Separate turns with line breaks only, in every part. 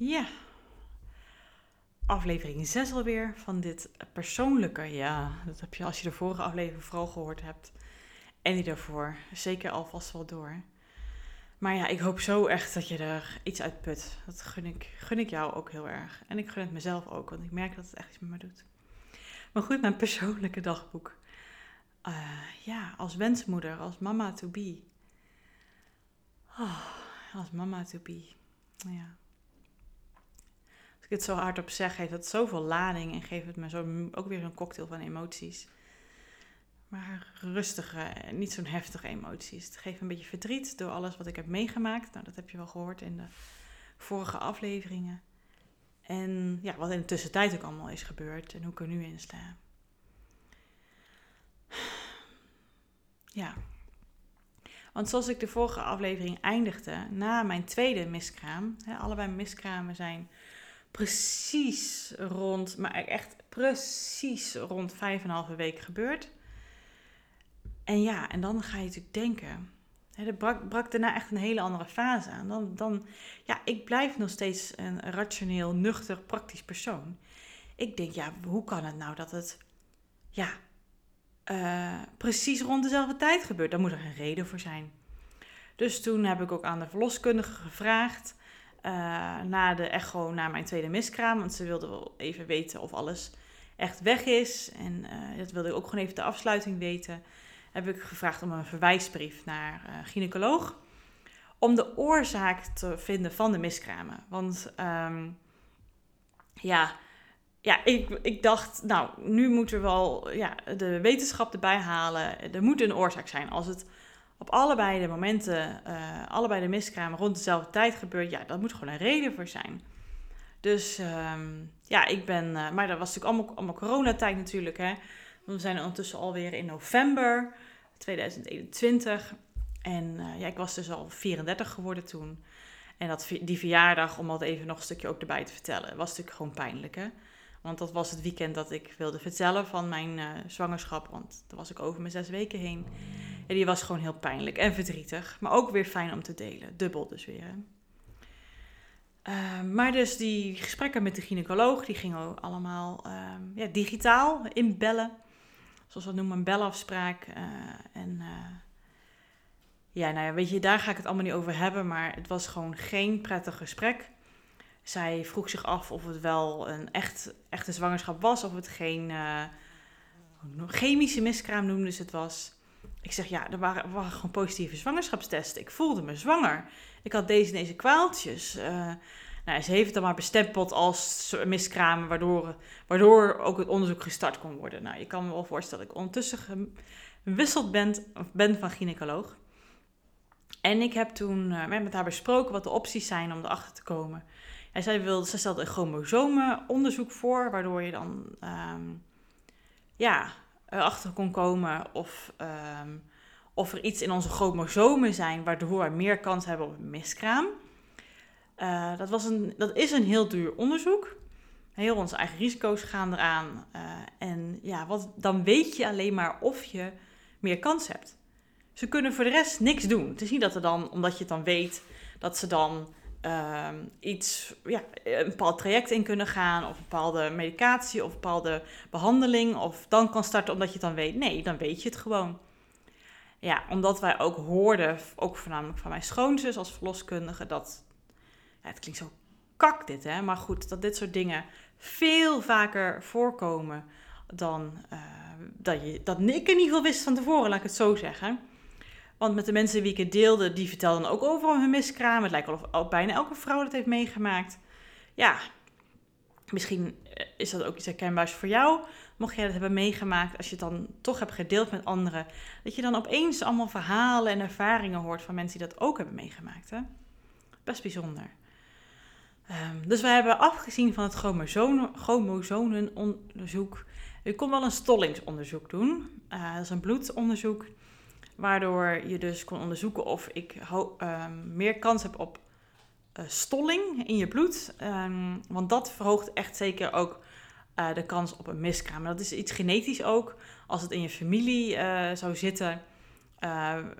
Ja, aflevering 6 alweer van dit persoonlijke. Ja, dat heb je als je de vorige aflevering vooral gehoord hebt. En die daarvoor. Zeker alvast wel door. Maar ja, ik hoop zo echt dat je er iets uit put. Dat gun ik, gun ik jou ook heel erg. En ik gun het mezelf ook, want ik merk dat het echt iets met me doet. Maar goed, mijn persoonlijke dagboek. Uh, ja, als wensmoeder, als mama to be. Oh, als mama to be. Ja. Ik het zo hardop zeg, heeft het zoveel lading en geeft het me zo, ook weer een cocktail van emoties. Maar rustige, niet zo'n heftige emoties. Het geeft een beetje verdriet door alles wat ik heb meegemaakt. Nou, dat heb je wel gehoord in de vorige afleveringen. En ja, wat in de tussentijd ook allemaal is gebeurd en hoe ik er nu in sta. Ja. Want zoals ik de vorige aflevering eindigde, na mijn tweede miskraam, hè, allebei miskramen zijn precies rond, maar echt precies rond vijf en een halve week gebeurd. En ja, en dan ga je natuurlijk denken. Hè, er brak, daarna echt een hele andere fase aan. Dan, dan, ja, ik blijf nog steeds een rationeel, nuchter, praktisch persoon. Ik denk, ja, hoe kan het nou dat het, ja, uh, precies rond dezelfde tijd gebeurt? Daar moet er een reden voor zijn. Dus toen heb ik ook aan de verloskundige gevraagd. Uh, na de echo, na mijn tweede miskraam. Want ze wilde wel even weten of alles echt weg is. En uh, dat wilde ik ook gewoon even de afsluiting weten heb ik gevraagd om een verwijsbrief naar uh, gynaecoloog. Om de oorzaak te vinden van de miskramen. Want um, ja, ja ik, ik dacht, nou, nu moeten we wel ja, de wetenschap erbij halen. Er moet een oorzaak zijn. Als het op allebei de momenten, uh, allebei de miskramen rond dezelfde tijd gebeurt, ja, dat moet gewoon een reden voor zijn. Dus um, ja, ik ben, uh, maar dat was natuurlijk allemaal, allemaal coronatijd natuurlijk, hè. We zijn ondertussen alweer in november 2021. En uh, ja, ik was dus al 34 geworden toen. En dat, die verjaardag, om dat even nog een stukje ook erbij te vertellen, was natuurlijk gewoon pijnlijk. Hè? Want dat was het weekend dat ik wilde vertellen van mijn uh, zwangerschap. Want daar was ik over mijn zes weken heen. En die was gewoon heel pijnlijk en verdrietig. Maar ook weer fijn om te delen. Dubbel dus weer. Uh, maar dus die gesprekken met de gynaecoloog, die gingen allemaal ja, digitaal inbellen zoals we dat noemen, een belafspraak. Uh, en uh, ja, nou ja, weet je, daar ga ik het allemaal niet over hebben, maar het was gewoon geen prettig gesprek. Zij vroeg zich af of het wel een echt, echte zwangerschap was, of het geen uh, chemische miskraam noemde ze het was. Ik zeg, ja, er waren, gewoon positieve zwangerschapstesten. Ik voelde me zwanger. Ik had deze en deze kwaaltjes. Uh, nou, ze heeft het dan maar bestempeld als miskramen, waardoor, waardoor ook het onderzoek gestart kon worden. Nou, je kan me wel voorstellen dat ik ondertussen gewisseld ben, ben van gynaecoloog. En ik heb toen uh, met haar besproken wat de opties zijn om erachter te komen. En zij, wilde, zij stelde een chromosomenonderzoek voor, waardoor je dan um, ja, erachter kon komen of, um, of er iets in onze chromosomen zijn waardoor we meer kans hebben op een miskraam. Uh, dat, was een, dat is een heel duur onderzoek. Heel onze eigen risico's gaan eraan. Uh, en ja, wat, dan weet je alleen maar of je meer kans hebt. Ze kunnen voor de rest niks doen. Het is niet dat er dan, omdat je het dan weet, dat ze dan uh, iets, ja, een bepaald traject in kunnen gaan, of een bepaalde medicatie, of bepaalde behandeling, of dan kan starten omdat je het dan weet. Nee, dan weet je het gewoon. Ja, omdat wij ook hoorden, ook voornamelijk van mijn schoonzus als verloskundige, dat ja, het klinkt zo kak dit, hè? Maar goed, dat dit soort dingen veel vaker voorkomen dan uh, dat, je, dat ik in ieder geval wist van tevoren, laat ik het zo zeggen. Want met de mensen wie ik het deelde, die vertelden ook over hun miskraam. Het lijkt wel of bijna elke vrouw dat heeft meegemaakt. Ja, misschien eh, is dat ook iets herkenbaars voor jou. Mocht jij dat hebben meegemaakt, als je het dan toch hebt gedeeld met anderen. Dat je dan opeens allemaal verhalen en ervaringen hoort van mensen die dat ook hebben meegemaakt. Hè? Best bijzonder. Um, dus we hebben afgezien van het chromosonenonderzoek. Je kon wel een stollingsonderzoek doen. Uh, dat is een bloedonderzoek. Waardoor je dus kon onderzoeken of ik um, meer kans heb op uh, stolling in je bloed. Um, want dat verhoogt echt zeker ook uh, de kans op een miskraam. Dat is iets genetisch ook. Als het in je familie zou zitten,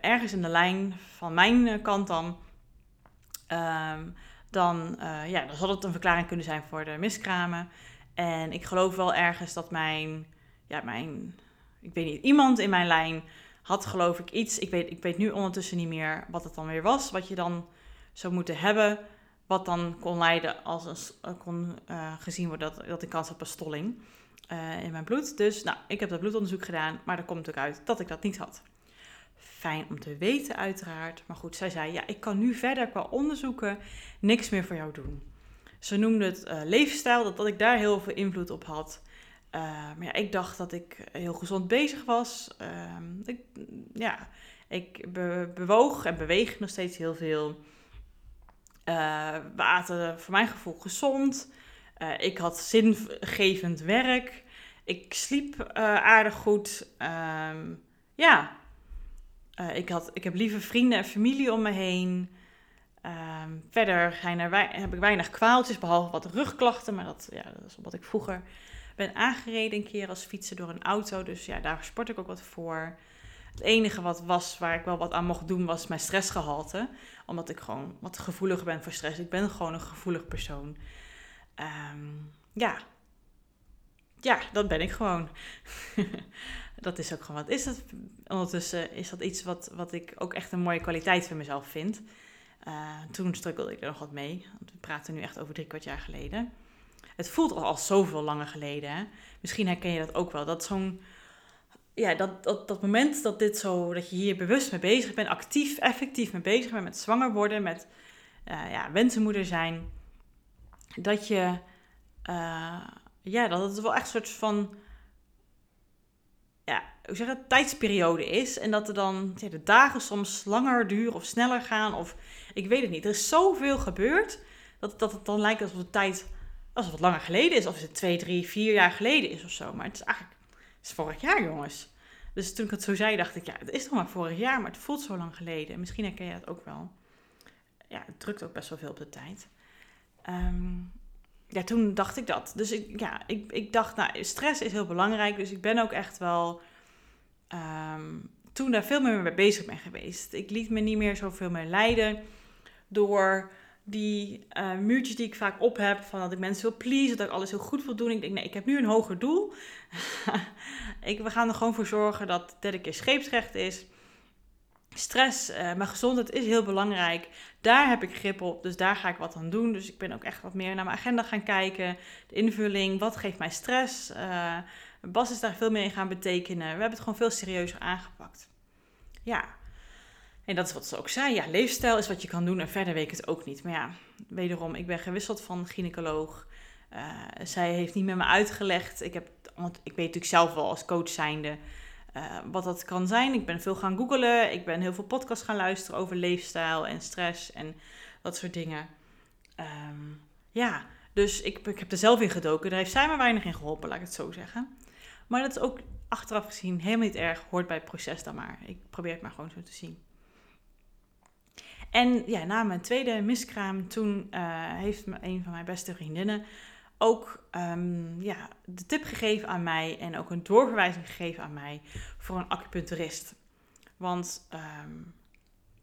ergens in de lijn van mijn kant dan dan, uh, ja, dan zal het een verklaring kunnen zijn voor de miskramen. En ik geloof wel ergens dat mijn, ja, mijn, ik weet niet, iemand in mijn lijn had geloof ik iets. Ik weet, ik weet nu ondertussen niet meer wat het dan weer was, wat je dan zou moeten hebben, wat dan kon leiden als een, kon uh, gezien worden dat, dat ik kans heb op stolling uh, in mijn bloed. Dus nou, ik heb dat bloedonderzoek gedaan, maar er komt ook uit dat ik dat niet had. Fijn om te weten, uiteraard. Maar goed, zij zei: Ja, ik kan nu verder qua onderzoeken niks meer voor jou doen. Ze noemde het uh, levensstijl, dat, dat ik daar heel veel invloed op had. Uh, maar ja, ik dacht dat ik heel gezond bezig was. Uh, ik, ja, ik be bewoog en beweeg nog steeds heel veel. Uh, we aten voor mijn gevoel gezond. ik had zingevend werk. Ik sliep aardig goed. Ehm, ja, ik, had, ik heb lieve vrienden en familie om me heen. Uh, verder er heb ik weinig kwaaltjes, behalve wat rugklachten. Maar dat, ja, dat is wat ik vroeger ben aangereden een keer als fietsen door een auto. Dus ja, daar sport ik ook wat voor. Het enige wat was waar ik wel wat aan mocht doen, was mijn stressgehalte. Omdat ik gewoon wat gevoeliger ben voor stress. Ik ben gewoon een gevoelig persoon. Um, ja. Ja, dat ben ik gewoon. dat is ook gewoon wat is dat. Ondertussen is dat iets wat, wat ik ook echt een mooie kwaliteit van mezelf vind. Uh, toen struggelde ik er nog wat mee. Want we praten nu echt over drie kwart jaar geleden. Het voelt al, al zoveel langer geleden. Hè? Misschien herken je dat ook wel. Dat zo'n. Ja, dat, dat, dat moment dat dit zo. Dat je hier bewust mee bezig bent, actief, effectief mee bezig bent met zwanger worden, met uh, ja, wensenmoeder zijn. Dat je. Uh, ja, dat het wel echt een soort van ja, hoe zeg het, tijdsperiode is. En dat er dan de dagen soms langer duren of sneller gaan. Of ik weet het niet. Er is zoveel gebeurd dat, dat het dan lijkt alsof de tijd alsof het langer geleden is. Of het twee, drie, vier jaar geleden is of zo. Maar het is eigenlijk het is vorig jaar, jongens. Dus toen ik het zo zei, dacht ik, ja, het is toch maar vorig jaar, maar het voelt zo lang geleden. Misschien herken je dat ook wel. Ja, het drukt ook best wel veel op de tijd. Um, ja, toen dacht ik dat. Dus ik, ja, ik, ik dacht, nou, stress is heel belangrijk. Dus ik ben ook echt wel um, toen daar veel meer mee bezig ben geweest. Ik liet me niet meer zoveel meer leiden door die uh, muurtjes die ik vaak op heb. Van dat ik mensen wil pleasen, dat ik alles heel goed wil doen. Ik denk, nee, ik heb nu een hoger doel. ik, we gaan er gewoon voor zorgen dat derde keer scheepsrecht is. Stress, uh, mijn gezondheid is heel belangrijk. Daar heb ik grip op, dus daar ga ik wat aan doen. Dus ik ben ook echt wat meer naar mijn agenda gaan kijken. De invulling, wat geeft mij stress? Uh, Bas is daar veel meer in gaan betekenen. We hebben het gewoon veel serieuzer aangepakt. Ja, en dat is wat ze ook zei. Ja, leefstijl is wat je kan doen en verder weet ik het ook niet. Maar ja, wederom, ik ben gewisseld van gynaecoloog. Uh, zij heeft niet met me uitgelegd. Ik, heb, want ik weet natuurlijk zelf wel als coach zijnde uh, wat dat kan zijn. Ik ben veel gaan googlen. Ik ben heel veel podcasts gaan luisteren over leefstijl en stress en dat soort dingen. Um, ja, dus ik, ik heb er zelf in gedoken. Daar heeft zij me weinig in geholpen, laat ik het zo zeggen. Maar dat is ook achteraf gezien helemaal niet erg. Hoort bij het proces dan maar. Ik probeer het maar gewoon zo te zien. En ja, na mijn tweede miskraam, toen uh, heeft een van mijn beste vriendinnen ook um, ja, de tip gegeven aan mij en ook een doorverwijzing gegeven aan mij voor een acupuncturist. Want um,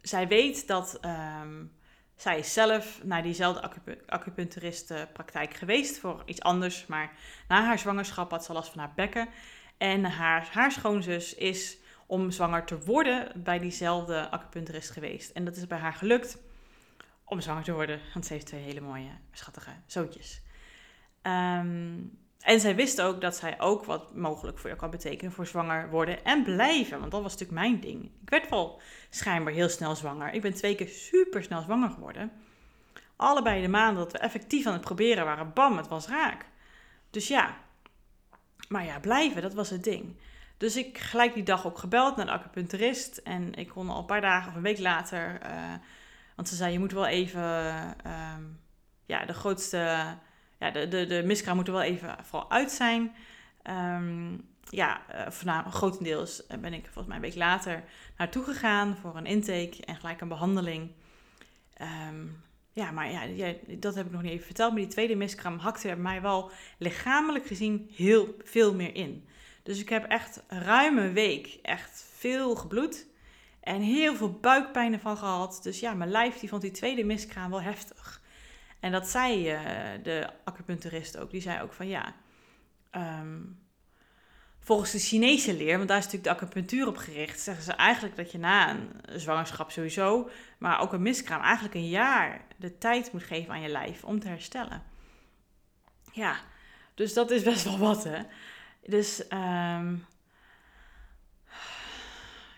zij weet dat um, zij zelf naar diezelfde acupuncturistenpraktijk geweest voor iets anders. Maar na haar zwangerschap had ze last van haar bekken. En haar, haar schoonzus is om zwanger te worden bij diezelfde acupuncturist geweest. En dat is bij haar gelukt om zwanger te worden. Want ze heeft twee hele mooie, schattige zoontjes. Um, en zij wist ook dat zij ook wat mogelijk voor jou kan betekenen voor zwanger worden en blijven. Want dat was natuurlijk mijn ding. Ik werd wel schijnbaar heel snel zwanger. Ik ben twee keer super snel zwanger geworden. Allebei de maanden dat we effectief aan het proberen waren, bam, het was raak. Dus ja. Maar ja, blijven, dat was het ding. Dus ik gelijk die dag ook gebeld naar de acupuncturist. En ik kon al een paar dagen of een week later. Uh, want ze zei: Je moet wel even. Uh, ja, de grootste ja, de, de, de miskraam moet er wel even vooral uit zijn. Um, ja, uh, voornamelijk, grotendeels ben ik volgens mij een week later naartoe gegaan voor een intake en gelijk een behandeling. Um, ja, maar ja, ja, dat heb ik nog niet even verteld. Maar die tweede miskraam hakte er mij wel lichamelijk gezien heel veel meer in. Dus ik heb echt ruim een week echt veel gebloed. En heel veel buikpijn ervan gehad. Dus ja, mijn lijf die vond die tweede miskraam wel heftig. En dat zei uh, de acupuncturist ook. Die zei ook van ja, ehm, volgens de Chinese leer, want daar is natuurlijk de acupunctuur op gericht, zeggen ze eigenlijk dat je na een zwangerschap sowieso, maar ook een miskraam, eigenlijk een jaar de tijd moet geven aan je lijf om te herstellen. Ja, dus dat is best wel wat, hè. Dus, um,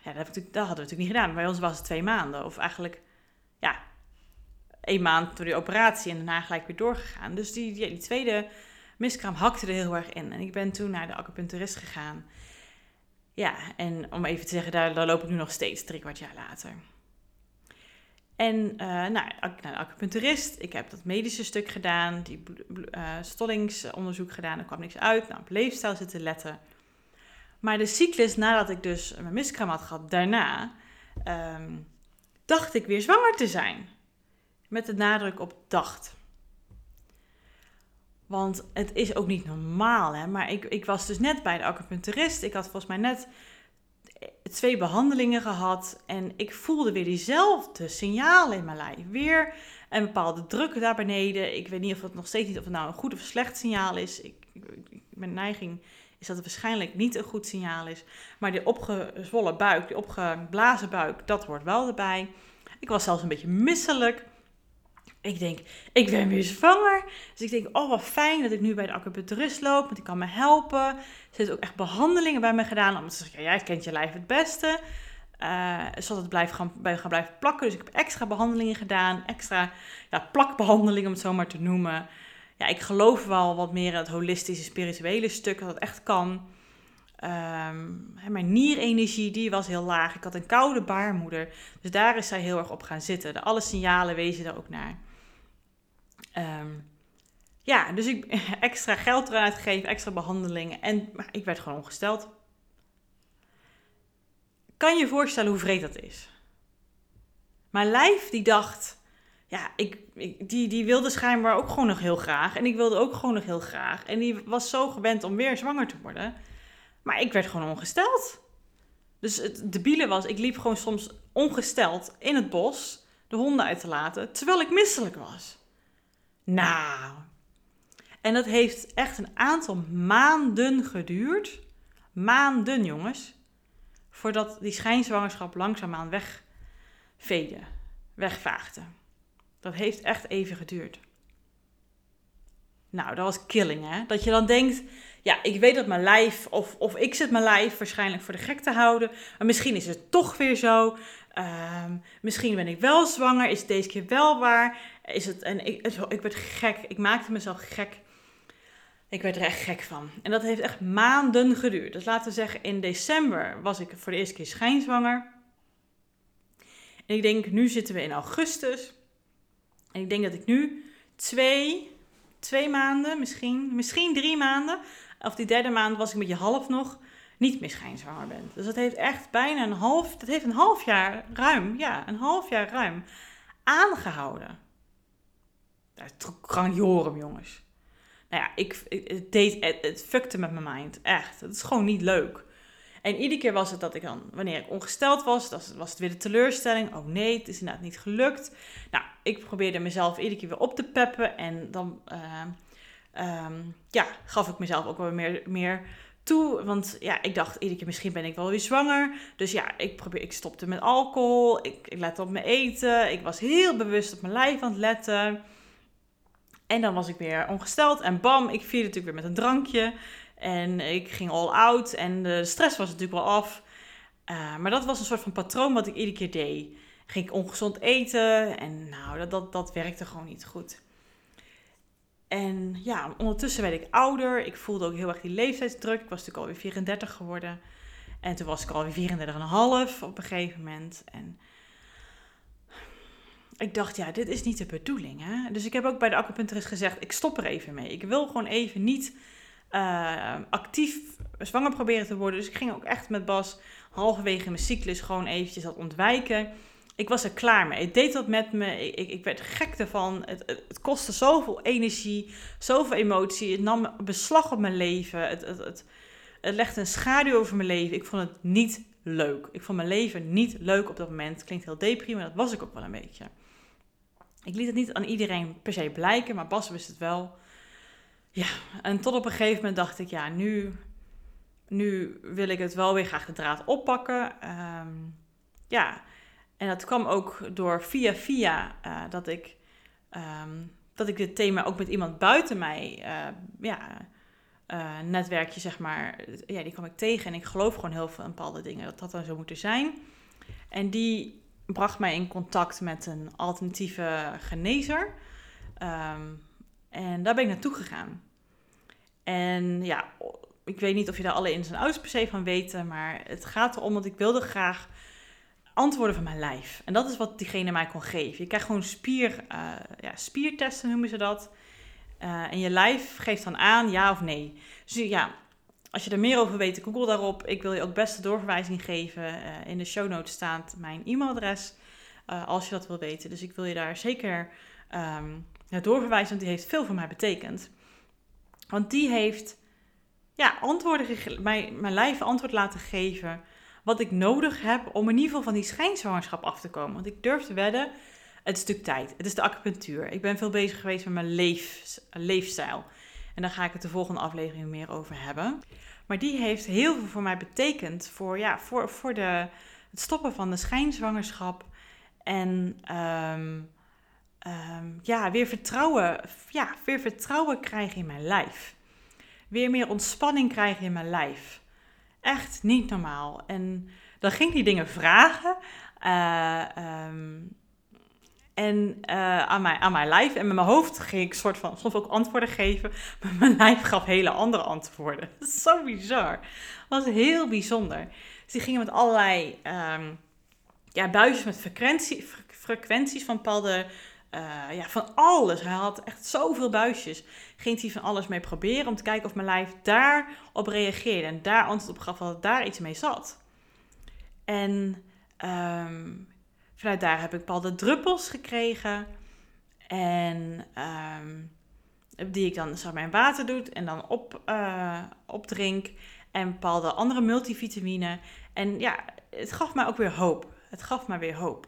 ja, dat, hadden we natuurlijk niet gedaan. Bij ons was het twee maanden. Of eigenlijk, ja, één maand door die operatie en daarna gelijk weer doorgegaan. Dus die, die, die tweede miskraam hakte er heel erg in. En ik ben toen naar de acupuncturist gegaan. Ja, en om even te zeggen, daar, daar loop ik nu nog steeds, drie kwart jaar later. En uh, nou, naar de acupuncturist, ik heb dat medische stuk gedaan, die uh, stollingsonderzoek gedaan, er kwam niks uit. Nou, op leefstijl zitten letten. Maar de cyclus nadat ik dus mijn miskraam had gehad, daarna, um, dacht ik weer zwanger te zijn. Met de nadruk op dacht. Want het is ook niet normaal, hè. Maar ik, ik was dus net bij de acupuncturist. Ik had volgens mij net twee behandelingen gehad. En ik voelde weer diezelfde signalen in mijn lijf. Weer een bepaalde druk daar beneden. Ik weet niet of het nog steeds niet of het nou een goed of slecht signaal is. Ik, mijn neiging is dat het waarschijnlijk niet een goed signaal is. Maar die opgezwollen buik, die opgeblazen buik, dat hoort wel erbij. Ik was zelfs een beetje misselijk. Ik denk, ik ben weer zwanger. Dus ik denk, oh wat fijn dat ik nu bij de acupuncturist loop, want die kan me helpen. Er zitten ook echt behandelingen bij me gedaan. Omdat ze zeggen, ja, jij kent je lijf het beste. Uh, zodat het blijft gaan, bij gaan blijven plakken. Dus ik heb extra behandelingen gedaan. Extra ja, plakbehandelingen, om het zo maar te noemen. Ja, ik geloof wel wat meer in het holistische, spirituele stuk, dat het echt kan. Um, mijn nierenergie die was heel laag. Ik had een koude baarmoeder. Dus daar is zij heel erg op gaan zitten. De, alle signalen wezen er ook naar. Um, ja, dus ik extra geld eruit gegeven, extra behandelingen. En ik werd gewoon ongesteld. Kan je voorstellen hoe vreed dat is? Mijn lijf die dacht, ja, ik, ik, die, die wilde schijnbaar ook gewoon nog heel graag. En ik wilde ook gewoon nog heel graag. En die was zo gewend om weer zwanger te worden. Maar ik werd gewoon ongesteld. Dus het debiele was, ik liep gewoon soms ongesteld in het bos de honden uit te laten, terwijl ik misselijk was. Nou. En dat heeft echt een aantal maanden geduurd. Maanden, jongens. Voordat die schijnzwangerschap langzaamaan wegveegde, wegvaagde. Dat heeft echt even geduurd. Nou, dat was killing, hè? Dat je dan denkt, ja, ik weet dat mijn lijf, of, of ik zit mijn lijf waarschijnlijk voor de gek te houden. Maar misschien is het toch weer zo. Ehm, misschien ben ik wel zwanger. Is het deze keer wel waar? Is het, en ik, ik werd gek. Ik maakte mezelf gek. Ik werd er echt gek van. En dat heeft echt maanden geduurd. Dus laten we zeggen, in december was ik voor de eerste keer schijnzwanger. En ik denk, nu zitten we in augustus. En ik denk dat ik nu twee, twee maanden, misschien, misschien drie maanden, of die derde maand was ik een beetje half nog, niet meer schijnzwanger ben. Dus dat heeft echt bijna een half, dat heeft een half jaar ruim, ja, een half jaar ruim aangehouden. Dat is grandiorum, jongens. Nou ja, ik, het, deed, het, het fuckte met mijn mind, echt. Het is gewoon niet leuk. En iedere keer was het dat ik dan, wanneer ik ongesteld was, was, was het weer de teleurstelling. Oh nee, het is inderdaad niet gelukt. Nou, ik probeerde mezelf iedere keer weer op te peppen. En dan uh, um, ja, gaf ik mezelf ook wel meer, meer toe. Want ja, ik dacht iedere keer misschien ben ik wel weer zwanger. Dus ja, ik, probeer, ik stopte met alcohol. Ik, ik lette op mijn eten. Ik was heel bewust op mijn lijf aan het letten. En dan was ik weer ongesteld. En bam, ik vierde natuurlijk weer met een drankje. En ik ging all out. En de stress was natuurlijk wel af. Uh, maar dat was een soort van patroon wat ik iedere keer deed. Ging ik ongezond eten. En nou, dat, dat, dat werkte gewoon niet goed. En ja, ondertussen werd ik ouder. Ik voelde ook heel erg die leeftijdsdruk. Ik was natuurlijk alweer 34 geworden. En toen was ik alweer 34,5 op een gegeven moment. En ik dacht, ja, dit is niet de bedoeling. Hè? Dus ik heb ook bij de acupuncturist gezegd, ik stop er even mee. Ik wil gewoon even niet uh, actief zwanger proberen te worden. Dus ik ging ook echt met Bas halverwege mijn cyclus gewoon eventjes dat ontwijken. Ik was er klaar mee. Het deed wat met me. Ik, ik, ik werd gek ervan. Het, het, het, kostte zoveel energie, zoveel emotie. Het nam beslag op mijn leven. Het, het, het, het legde een schaduw over mijn leven. Ik vond het niet leuk. Ik vond mijn leven niet leuk op dat moment. Klinkt heel deprime, maar dat was ik ook wel een beetje. Ik liet het niet aan iedereen per se blijken, maar Bas wist het wel. Ja, en tot op een gegeven moment dacht ik, ja, nu, nu wil ik het wel weer graag de draad oppakken. Ehm, ja, en dat kwam ook door via via uh, dat ik um, dat ik dit thema ook met iemand buiten mij, uh, ja, uh, netwerkje zeg maar, ja, die kwam ik tegen en ik geloof gewoon heel veel in bepaalde dingen dat dat dan zo moeten zijn. En die bracht mij in contact met een alternatieve genezer. Um, en daar ben ik naartoe gegaan. En ja, ik weet niet of je daar alle ins en outs per se van weten, maar het gaat erom dat ik wilde graag antwoorden van mijn lijf. En dat is wat diegene mij kon geven. Je krijgt gewoon spier, uh, ja, spiertesten, noemen ze dat. Uh, en je lijf geeft dan aan ja of nee. Dus ja, als je er meer over weet, google daarop. Ik wil je ook best doorverwijzing geven. In de show notes staat mijn e-mailadres, als je dat wil weten. Dus ik wil je daar zeker um, want die heeft veel voor mij betekend. Want die heeft ja, antwoorden mijn, mijn lijf antwoord laten geven wat ik nodig heb om in ieder geval van die schijnzwangerschap af te komen. Want ik durf te wedden, het is stuk tijd. Het is de acupunctuur. Ik ben veel bezig geweest met mijn leef, leefstijl. En daar ga ik het de volgende aflevering meer over hebben. Maar die heeft heel veel voor mij betekend voor, ja, voor, voor de, het stoppen van de schijnzwangerschap. En um, um, ja, weer, vertrouwen, ja, weer vertrouwen krijgen in mijn lijf. Weer meer ontspanning krijgen in mijn lijf. Echt niet normaal. En dan ging die dingen vragen. Uh, um, en uh, aan, mijn, aan mijn lijf. En met mijn hoofd ging ik soort van soms ook antwoorden geven. Maar mijn lijf gaf hele andere antwoorden. Zo bizar. Was heel bijzonder. Dus die gingen met allerlei um, ja, buisjes met frequentie, frequenties van bepaalde uh, ja, van alles. Hij had echt zoveel buisjes. Ging hij van alles mee proberen om te kijken of mijn lijf daarop reageerde. En daar antwoord op gaf dat daar iets mee zat. En um, vanuit daar heb ik bepaalde druppels gekregen. En um, die ik dan in water doe en dan op, uh, opdrink. En bepaalde andere multivitamine. En ja, het gaf mij ook weer hoop. Het gaf mij weer hoop.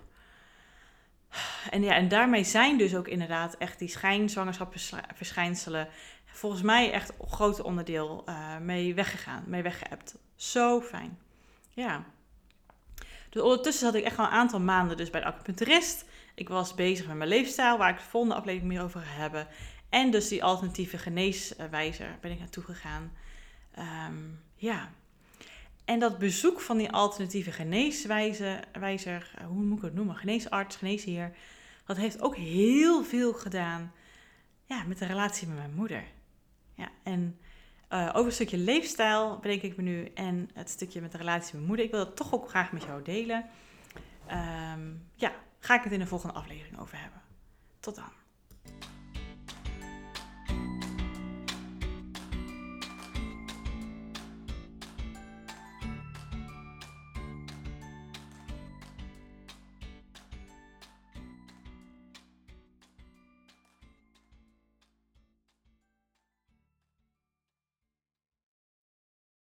En, ja, en daarmee zijn dus ook inderdaad echt die schijnzwangerschapsverschijnselen volgens mij echt een groot onderdeel uh, mee weggegaan, mee weggeëpt. Zo fijn. Ja. Dus ondertussen zat ik echt al een aantal maanden dus bij de acupuncturist. Ik was bezig met mijn leefstijl, waar ik de volgende aflevering meer over ga hebben. En dus die alternatieve geneeswijzer ben ik naartoe gegaan. Um, ja, en dat bezoek van die alternatieve geneeswijzer, eh, hoe moet ik het noemen, geneesarts, geneesheer, dat heeft ook heel veel gedaan ja, met de relatie met mijn moeder. Ja, en uh, over een stukje leefstijl bedenk ik me nu en het stukje met de relatie met mijn moeder. Ik wil dat toch ook graag met jou delen. Um, ja, ga ik het in de volgende aflevering over hebben. Tot dan.